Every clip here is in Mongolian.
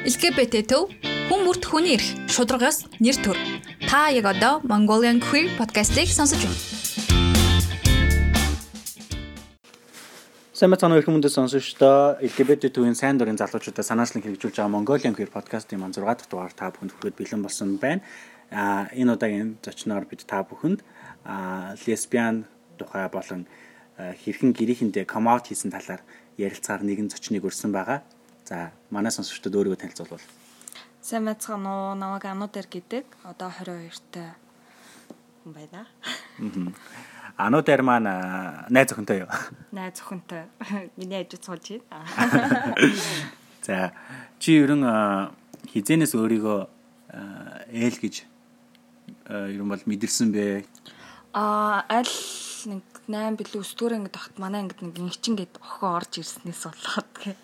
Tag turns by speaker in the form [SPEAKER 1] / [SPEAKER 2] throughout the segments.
[SPEAKER 1] LGBT төв хүн бүрт хүний эрх шударгаас нэр төр. Та яг одоо Mongolian Queer podcast-ийг сонсож байна.
[SPEAKER 2] Сайн мэцхан өрхөн мөндөд сонсогчдоо LGBT төвийн сайн дурын залуучуудаа санаачлан хэрэгжүүлж байгаа Mongolian Queer podcast-ийн ман 6 дахь дугаар та бүхэнд хүргэж бэлэн болсон байна. А энэ удаагийн зочноор бид та бүхэнд лесбиан тухай болон хэрхэн гэрээхэндээ come out хийсэн талаар ярилцаар нэгэн зочныг өрсөн байгаа. За манай сонсогчдод өөрийгөө танилцуулбал.
[SPEAKER 3] Сайн байцгаана уу? Намайг Ануудэр гэдэг. Одоо 22-тай хүн байна.
[SPEAKER 2] Ануудэр маань найз охинтой юу?
[SPEAKER 3] Найз охинтой. Миний ажид суулж байна.
[SPEAKER 2] За чи ерөн хизэнээс өөрийгөө ээл гэж ерөн бол мэдэрсэн бэ?
[SPEAKER 3] Аа аль нэг 8 билүү 9 дэх ангид багт манай ангид нэг инчин гээд охин орж ирснээс болоод гэх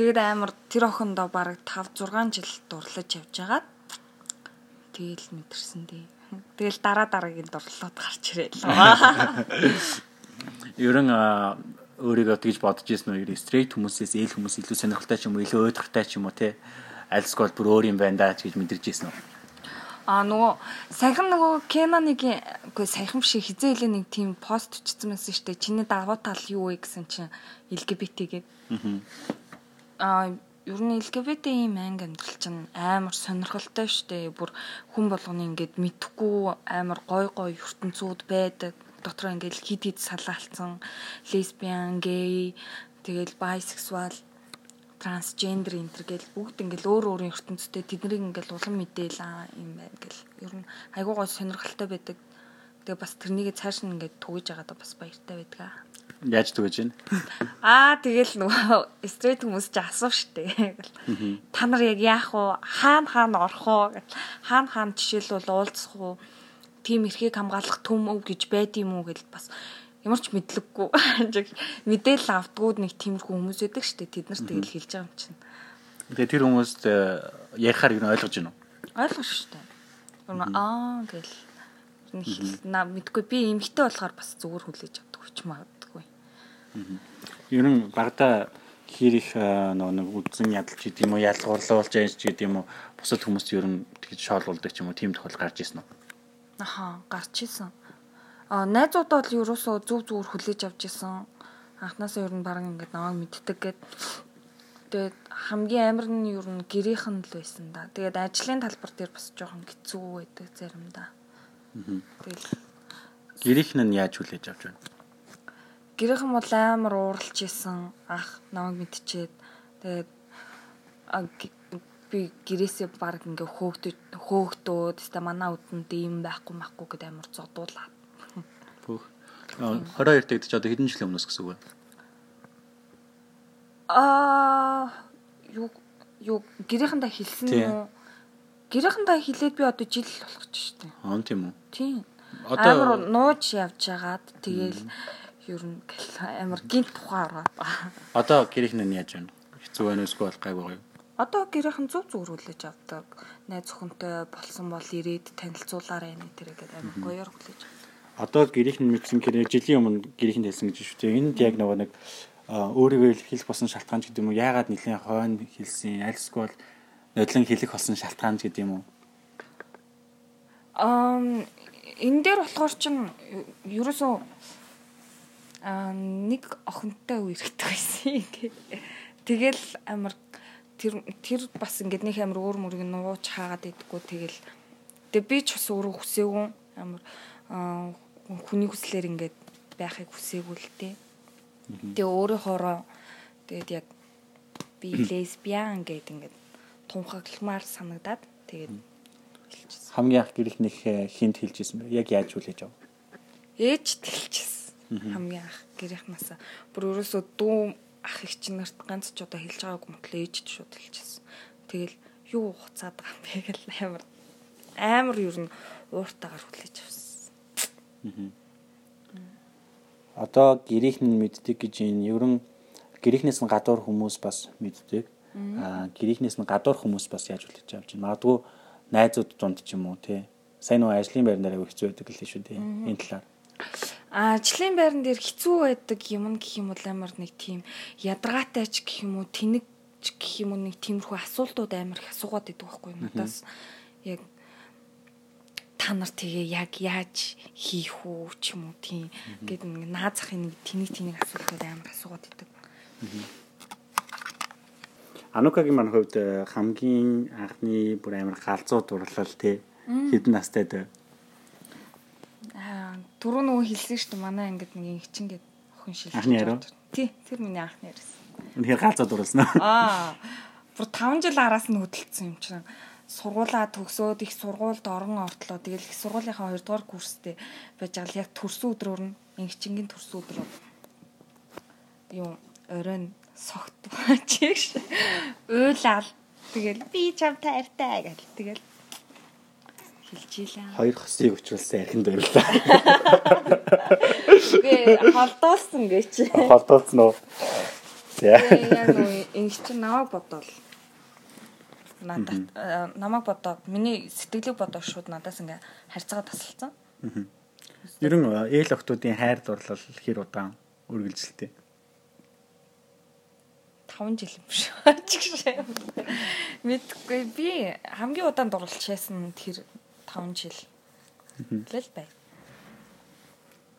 [SPEAKER 3] Тэгээд амар тэр охиндоо бараг 5 6 жил дурлаж явж байгаад тэгэл мэдэрсэн дээ. Тэгэл дараа дараагийн дурлалууд гарч ирээл.
[SPEAKER 2] Ерөн өөрийгөө тэгж бодож ирсэн үү? Стрейт хүмүүсээс ээл хүмүүс илүү сонирхолтой ч юм уу, илүү уйдгартай ч юм уу те? Альсгол бүр өөр юм байна да гэж мэдэрч ирсэн үү?
[SPEAKER 3] А нөгөө саяхан нөгөө Кенаныг үгүй саяхан биш хизээ хэлээ нэг тийм пост өчсөн байсан шүү дээ. Чиний давуу тал юу вэ гэсэн чинь LGBT гээд. Аа ер нь LGBT-ийн манг амьдрал чинь амар сонирхолтой штэ. Бүр хүн болгоны ингээд мэдхгүй амар гой гой ертөнцүүд байдаг. Дотроо ингээд хид хид салаалцсан лесбиан, гей, тэгэл байсексуал, трансгендер энтер гэл бүгд ингээл өөр өөрийн ертөнцтэй тэднийг ингээл улам мэдээл юм байна гэл. Ер нь айгуу гой сонирхолтой байдаг. Тэгээ бас тэрнийг цааш нь ингээд түгэж байгаадаа бас баяртай байдаг аа.
[SPEAKER 2] Яаж түгэж байна?
[SPEAKER 3] Аа тэгэл нөгөө стрейт хүмүүс ч асуув штэ. Та нар яг яах вэ? Хаана хаана орох вэ? Хаана хаана жишээлбэл уулзах уу? Тим эрхийг хамгаалах төм өв гэж байд юм уу гэл бас ямар ч мэдлэггүй. Мэдээлэл автгууд нэг тиймэрхүү хүмүүс байдаг штэ. Тэд нар тэгэл хэлж байгаа юм чинь.
[SPEAKER 2] Тэгээ тэр хүмүүст э, ярихаар юу ойлгож байна уу?
[SPEAKER 3] Ойлгож штэ. Аа гэл. На мэдгүй би эмгтэй болохоор бас зүгээр хүлээж авдаг хүч маа
[SPEAKER 2] Ер нь багада их нөгөө нэг үдсэн ядалч гэдэг юм уу ялгуурлуулж яаж гэдэг юм уу бусад хүмүүст ер нь тэгж шоолуулдаг ч юм уу тийм тохиол гарч ирсэн үү?
[SPEAKER 3] Аха гарч ирсэн. Аа найзуудаа л ерөөсөө зүв зүгээр хүлээж авч ирсэн. Анхнаасаа ер нь баран ингээд намайг мэддэг гэд Тэгээд хамгийн амар нь ер нь гэрийнх нь л байсан да. Тэгээд ажлын талбар дээр бас жоохон хэцүү байдаг заримдаа.
[SPEAKER 2] Тэгэл гэрийнх нь яаж хүлээж авч байна?
[SPEAKER 3] Гэрийнхэн бол амар ууралж исэн ах намайг мэдчихээд тэгээд би гэрээсээ баг ингээ хөөгдөж хөөгдөөд теста манай үдэнд ийм байхгүй махгүй гэд амар зодуулаад.
[SPEAKER 2] Бүх 22 дэх ч одоо хэдэн жилийн өмнөөс гэсэн үг вэ?
[SPEAKER 3] Аа юу юу гэрээхэндээ хэлсэн үү? Гэрээхэндээ хэлээд би одоо жил болох гэж штэ.
[SPEAKER 2] Аа тийм үү?
[SPEAKER 3] Тийм. Одоо амар нууж явж хагаад тэгэл ер нь амар гинт тухай ороод байгаа.
[SPEAKER 2] Одоо гэрийнх нь яаж байна? Хэцүү байна уу эсвэл гайгүй юу?
[SPEAKER 3] Одоо гэрийнх нь зүг зүгрүүлж авдаг. Найз охинтой болсон бол ирээд танилцуулаарай нэ тэрэг гэдэг амар гоёор хүлээж авдаг.
[SPEAKER 2] Одоо гэрийнх нь мэдсэн гэрээ жилийн өмнө гэрийнх нь хэлсэн гэж шүү дээ. Энд яг нөгөө нэг өөрийгөө хэлэх болсон шалтгаан гэдэг юм уу? Яагаад нэлийн хойно хэлсэн? Аль эсвэл нодлон хэлэх болсон шалтгаан гэдэг юм уу?
[SPEAKER 3] Аа энэ дээр болохоор чин ерөөсөө аа нэг охинтой үерхдэг байсан. Тэгэл амар тэр тэр бас ингээд нэг амар өөр мөрийг нууж хаагаад идэггүй тэгэл тэгээ би ч бас өөрөө хүсээгүй амар хүний хүслээр ингээд байхыг хүсээгүй л дээ. Тэгээ өөрийнхоороо тэгээд яг би лесбиан гэдэг ингээд тунхагламар санагдаад тэгээд
[SPEAKER 2] хамгийн анх гэрэл нэг хинт хэлжсэн бэ? Яг яаж хүлээж ав?
[SPEAKER 3] Ээж тэлчихсэн хамгийн анх гэрийнхнаас бүр ерөөсөө дүү ах их чинь нарт ганц ч удаа хэлж байгаагүй мөтлөө ээж ч шууд хэлчихсэн. Тэгэл юу хуцаад байгаа юм бэ гэл амар амар ер нь ууртаагаар хүлээж авсан.
[SPEAKER 2] Одоо гэрийнх нь мэддэг гэж энэ ерөн гэрийнхнээс нь гадуур хүмүүс бас мэддэг. Аа гэрийнхнээс нь гадуур хүмүүс бас яаж хүлээж авч байна. Магадгүй найзууд дунд ч юм уу тий. Сайн уу ажлын байран дээр хэцүү байдаг л шүү дээ. Энэ талаар.
[SPEAKER 3] Ажлын байран дээр хэцүү байдаг юм гэх юм бол амар нэг тийм ядаргаатай ч гэх юм уу тэнэг ч гэх юм уу нэг тиймэрхүү асуултууд амар их асуугаад идэг байхгүй надаас яг та нар тэгээ яг яаж хийх үү ч юм уу тийм. Гэдэг нэг наад захын нэг тэнийг тэнийг асуултууд амар асуугаад идэг.
[SPEAKER 2] Анукагийн маань хувьд э, хамгийн анхны бүр амар галзуу дурлал тий хэдэн настай дээ.
[SPEAKER 3] Түрүү нөгөө хэлсэн шүү дээ манай ангид нэг их чинь гээд охин шилжиж
[SPEAKER 2] Анхны яруу?
[SPEAKER 3] Тий, тэр миний анхны яриасан.
[SPEAKER 2] Үнэхээр галзуу дурлсан?
[SPEAKER 3] Аа. Бүр 5 жил араас нь хөдөлгдсөн юм чинь. Сургуулаа төгсөөд их сургуульд орон ортлоо. Тэгэл их сургуулийнхаа 2 дугаар курстэй байж байгаа л яг төрсөн өдрөөр нь ингчингийн төрсөн өдрөө юм оройн согт баачиж уйлал тэгэл би чамтай хайртай гэл тэгэл хэлчихлээ.
[SPEAKER 2] Хоёр хосыг өчрүүлсэн архинд баярлаа.
[SPEAKER 3] Үгүй холдуулсан гэж.
[SPEAKER 2] Холдуулсан уу? За.
[SPEAKER 3] Яг ингэ чи намайг бодвол надад э, намайг бодоод миний сэтгэлийг бодоод шууд надаас ингээ харьцаа тасалсан.
[SPEAKER 2] Ер нь ээл охтуудын хайр дурлал хэр удаан үргэлжилтэй.
[SPEAKER 3] 5 жил юм шүү. Мэдгүй би хамгийн удаан дурлалчаасан тэр 5 жил. Лэл бай.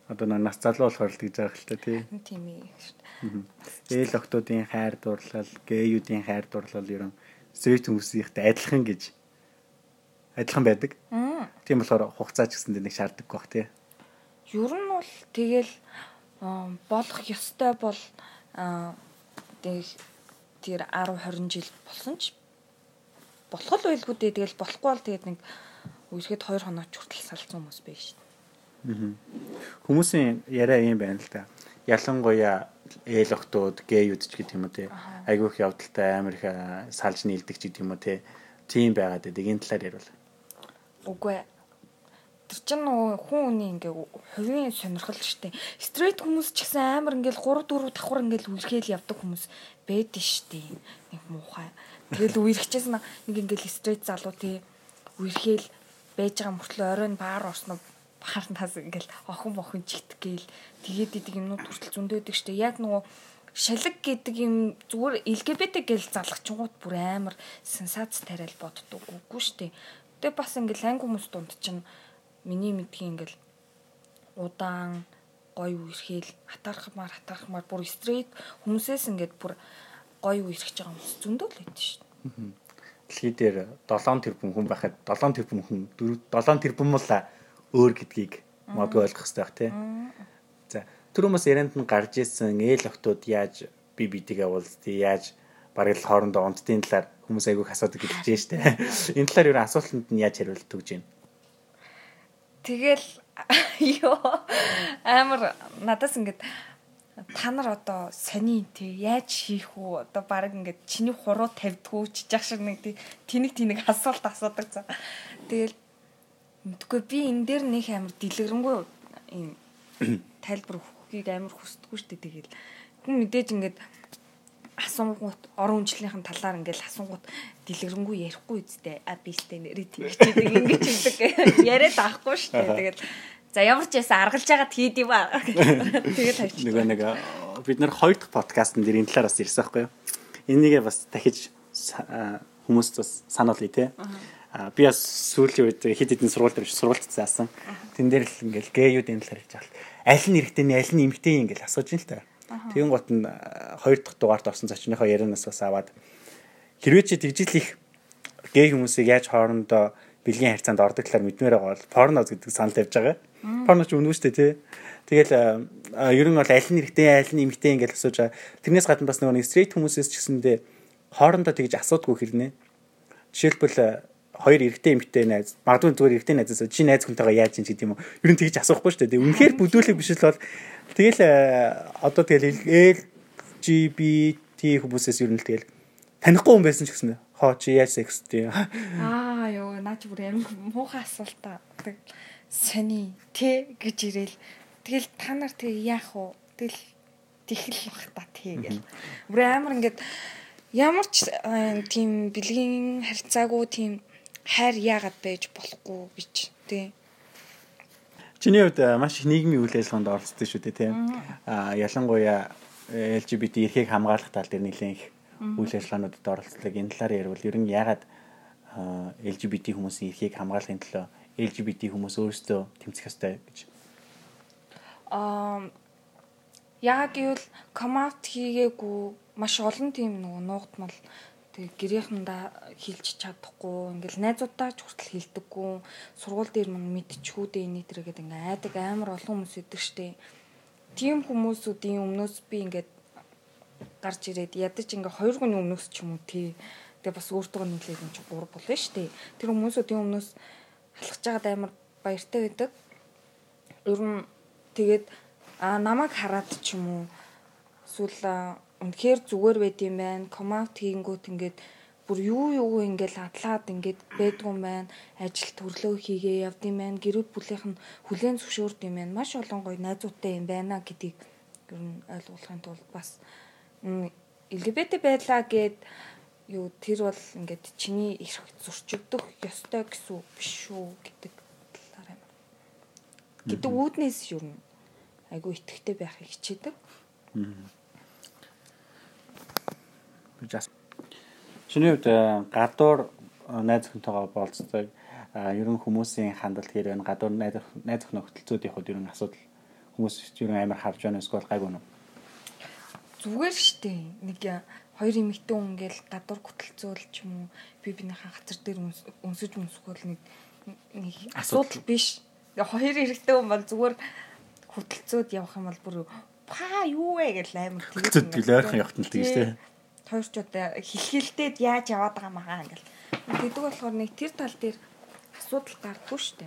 [SPEAKER 2] Одоо нас залуу болохоор л тэгж байгаа л та тий.
[SPEAKER 3] Тийм ээ.
[SPEAKER 2] Ээл охтуудын хайр дурлал, гээюудын хайр дурлал ер нь стрит хүмүүсийнхтэй адилхан гэж адилхан байдаг. Тийм болохоор хугацаа ч гэсэндээ нэг шаарддаг бах тий.
[SPEAKER 3] Ер нь бол тэгэл болох ёстой бол тэр 10 20 жил болсон ч болох л байлгүй дээ тэгэл болохгүй бол тэгээд нэг үерхэд 2 хоног хүртэл салсан хүмүүс байж шин.
[SPEAKER 2] Хүмүүсийн яриа юм байна л да. Ялангуяа ээл охтууд, гээюуд ч гэдэг юм уу тий. Айгүйх явдалтай амар их салж нийлдэг ч гэдэг юм уу тий. Тийм байгаад байдаг. Энэ талаар ярил.
[SPEAKER 3] Үгүй ээ. Тэр чинь нөгөө хүн хүний ингээ хувийн сонирхол штэ. Стрейт хүмүүс ч гэсэн амар ингээл 3 4 давхар ингээл үлгээл явдаг хүмүүс байдаг штэ. Нэг муухай. Тэгэл үерхчээс нэг ингээл стрейт залуу тий үерхэл байж байгаа мөртлөө оройн баар орсноо баарнаас ингээл охин бохин чигт гээл тэгээд идэг юмнууд хүртэл зөндөөдөг штэ. Яг нөгөө шалэг гэдэг юм зүгээр LGBT гэл залгчингууд бүр амар сенсац тариал боддог үгүй штэ. Тэгээ бас ингээл анги хүмүүс дунд чинь миний мэдхийн ингээл удаан гоё үерхэл хатаархмаар хатаархмаар бүр стрейт хүмүүсээс ингээд бүр гоё үерхэж байгаа хүмүүс зөндөө л байдаг дээ.
[SPEAKER 2] Дэлхий дээр 7 тэрбум хүн байхад 7 тэрбум хүн 7 тэрбум л өөр гэдгийг модгүй ойлгох хэрэгтэй бах тий. За тэр хүмүүс ярианд нь гарч ирсэн ээл охтууд яаж би бидигээ уулзтыг яаж бараг л хоорондоо унтдгийн талаар хүмүүс айгүйх асуудаг гэж байна штэ. Энэ талаар юу асуултанд нь яаж хариулт өгж байна?
[SPEAKER 3] Тэгэл ёо амар надаас ингээд та нар одоо сони тий яаж хийх үү одоо баг ингээд чиний хуруу тавьдгүү чижих шиг нэг тий тэнэг тэнэг асуулт асуудаг за. Тэгэл мэдгүй би энэ дээр нэг амар дэлгэрэнгүй юм тайлбар өгөхийг амар хүсдэггүй шүү дээ тэгэл. Хүн мэдээж ингээд асуунгууд орон үнжлийнхэн талаар ингээл асуунгууд дэлгэрэнгүй ярихгүй үстэй а бистэй нэрээ тэгчээд ингэж хэлдэг яриад авахгүй шүү дээ тэгэл за ямар ч байсан аргалж байгаа хийд юм аа тэгэл тавьчих
[SPEAKER 2] Нөгөө нэг бид нар хоёр дахь подкастн дээр энэ талаар бас ирсэн байхгүй юу? Энийгээ бас дахиж хүмүүст бас сануулъя те. Би бас сүүлийн үед хэд хэдэн сургууль дээр сургуульд заасан. Тэн дээр л ингээл гээюуд энэ талаар хэлж байгаа. Аль нь эрэгтэй аль нь эмэгтэй ингээл асууж ин л та. Тэгэн гот нь хоёр дахь дугаарт орсон зочныхоо ярианаас бас аваад хэрвээ чи тэгжил их гей хүмүүсийг яаж хоорондоо бэлгийн харьцаанд ордог талаар мэдмээр байгаа бол порноз гэдэг санал тавьж байгаа. Порно ч үнэн шүү дээ тий. Тэгэл ер нь бол аль нь эрэгтэй аль нь эмэгтэй ингээл асууж байгаа. Тэрнээс гадна бас нөгөө стрейт хүмүүсээс ч гэсэндээ хоорондоо тэгж асуудгүй хэрнээ. Жишээлбэл хоёр эрэгтэй эмэгтэй найз магадгүй зүгээр эрэгтэй найзаас чи найз хүнтэйгээ яаж ин гэдэг юм уу. Ер нь тэгж асуухгүй шүү дээ. Үнэхээр бүдүүлэг биш л бол тэгэл одоо тэгэл LGBT хүмүүсээс ер нь тэгэл танихгүй хүн байсан ч гэсэн хоо чи яаж секс тийм
[SPEAKER 3] аа ёо наа чи бүр амар муухай асуулт та Тэг сони тэ гэж ирээл. Тэгэл та нар тэг яах вэ? Тэгэл тэхэл бах та тий гэл. Бүр амар ингээд ямар ч э, тийм бэлгийн харьцаагүй тийм хайр яагаад байж болохгүй гэж тий
[SPEAKER 2] Чиний хувьд а, маш их нийгмийн үйл ажиллагаанд оролцдог шүү дээ тийм. А ялангуяа LGBT эрхийг хамгаалах тал дээр нэлээд их үйл ажиллагаануудад оролцдог. Энэ талаар ярил ер нь ягаад LGBT хүмүүсийн эрхийг хамгаалахын төлөө LGBT хүмүүс өөрсдөө тэмцэх ёстой гэж.
[SPEAKER 3] Аа яг гэвэл комаут хийгээгүй маш олон тийм нөгөө нуугдмал тэг гэрээхэндээ хилж чадахгүй ингээл найзуудаа ч хүртэл хилдэггүй сургууль дээр мань мэдчихүүдээ энэ төргээд ингээ айдаг амар олон хүмүүс идэг штеп тийм хүмүүсүүдийн өмнөөс би ингээд гарч ирээд ядаж ингээ хоёр хүний өмнөөс ч юм уу тий Тэгээ бас өөртөө нийлээд юм чи гур болно шүү дээ. Тэр хүмүүсүүдийн өмнөөс алхаж байгаад амар баяртай байдаг. Ер нь тэгээд а намайг хараад ч юм уу эсвэл үнэхээр зүгээр байд юм байна. Комаут хийнгүүт ингээд бүр юу юу ингээл адлаад ингээд байдгүй байна. Ажил төрлөө хийгээ явд юм байна. Гэр бүлийнх нь хүлээн зөвшөөрд юм байна. Маш олон гоё найзуудтай юм байна гэдгийг ер нь ойлгуулахын тулд бас LGBT байлаа гэд юу тэр бол ингээд чиний их зурчигдох ёстой гэсэн үг биш үү гэдэг талаар юм. Гэдэг үүднээс юу юм айгу итгэвтэй байхыг хичээдэг.
[SPEAKER 2] Чиний хувьд э, гадуур э, найз охинтойгоо болцдог ер нь хүмүүсийн хандлт хэр байна гадуур найз найз охин нөхцөлцүүдийн хувьд ер нь асуудал хүмүүс ер нь амар харж байна эсвэл гайгүй нь
[SPEAKER 3] зүгээр штэ нэг хоёр эмэгтэй хүн ингээл гадуур гүтэлцөөл ч юм уу би бинийхээ хацар дээр өнсөж өнсгөл нэг нэг асуудал биш. Хоёр эрэгтэй хүн бол зүгээр хөтөлцөөд явах юм бол бүр па юу вэ гэж амар
[SPEAKER 2] тэгээд тэгэл ойрхон явахтан л тэгж тээ.
[SPEAKER 3] Хоёр ч удаа хилхилдээд яаж яваад байгаа маа ингээл. Тэгдэг болохоор нэг тэр тал дээр асуудал гардгүй штэ.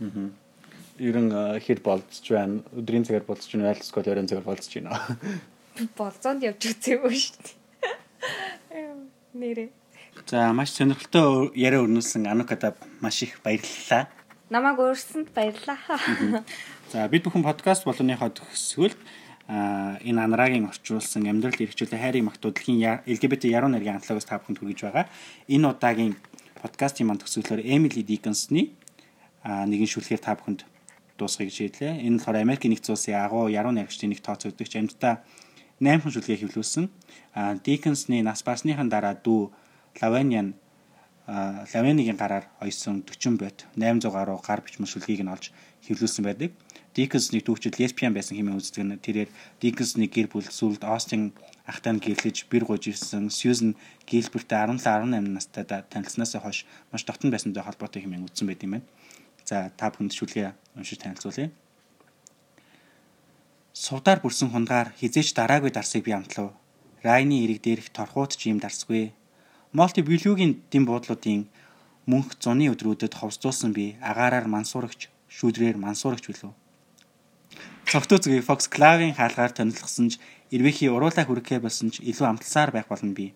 [SPEAKER 2] Аа. Ерөн хэр болцож байна. Өдрийн цагаар болцож байна. Айлсгол оройн цагаар болцож байна.
[SPEAKER 3] Болзоонд явж үзээгүй штэ. Нэрээ.
[SPEAKER 2] За маш сонирхолтой яриа өрнүүлсэн Анукада маш их баярлалаа.
[SPEAKER 3] Намайг өөрсөнд баярлалаа.
[SPEAKER 2] За бид бүхэн подкаст болгоныхоо төгсгөл энэ анарагийн орчуулсан амьдрал эрхчлээ хайрын магтуудлын LGBT яруу найргийн анхлагаас та бүхэнд хүргэж байгаа. Энэ удаагийн подкастын манд төгсгөлөөр Emily Dickinson-ы нэгэн шүлгээр та бүхэнд дуусгая гэж хэллээ. Энэ болохоор Америк нэгдсэн улсын агуу яруу найрагчдын нэг тооцогдогч амьтдаа 8 хүн шүлгээ хэвлүүлсэн. А Дикенсны нас барсныхан дараа дүү Лаваниан Лаванигийн гараар ойсон 40 бот 800 гаруй гар бичмэл шүлгийг нь олж хэвлүүлсэн байдаг. Дикенсны дүүчид лесбиан байсан хэмээн үздэг нь тэрээр Дикенсны гэр бүл сүлд Остин ахтаа нь гэрлэж бэр гож ирсэн Сьюзен Гилберттэй 17 18 настай танилцсанаас хойш маш дотн байсантай холбоотой хэмээн үзсэн байт юм байна. За та бүхэнд шүлгээ уншиж танилцуулъя. Сувдаар бүрсэн хунгаар хизээч дараагүй дарсыг би амтлав. Райны ирэг дээрх торхууд ч юм дарсгүй. Молти Блюгийн дэм буудлуудын мөнх зуны өдрүүдэд ховсдуулсан би агаараар мансуурагч, шүүдрээр мансуурагч билүү. Цогтөө зүгийг Fox Clave-ийн хаалгаар тонилгосон ч эрвэхий уруулаа хүрхээ болсон ч илүү амталсаар байх болно би.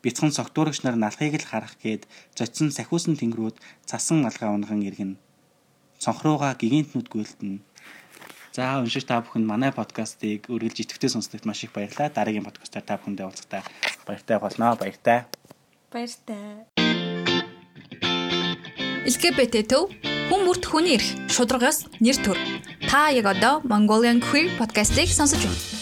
[SPEAKER 2] Бяцхан цогтуурагч нар налхыг л харах гээд зочсон сахиусан тэнгэрүүд цасан алгаа унган иргэн. Цонхрууга гигинтнүүд гүйлтэн За уншиж та бүхэнд манай подкастыг үргэлж идэвхтэй сонсдогт маш их баярлалаа. Дараагийн подкастаар та бүхэндээ уулзахтаа баяртай болно. Баяртай.
[SPEAKER 3] Баяртай.
[SPEAKER 1] LGBT төв хүн бүрт хүний эрх шударгаас нэр төр. Та яг одоо Mongolian Queer podcast-ыг сонсож байна.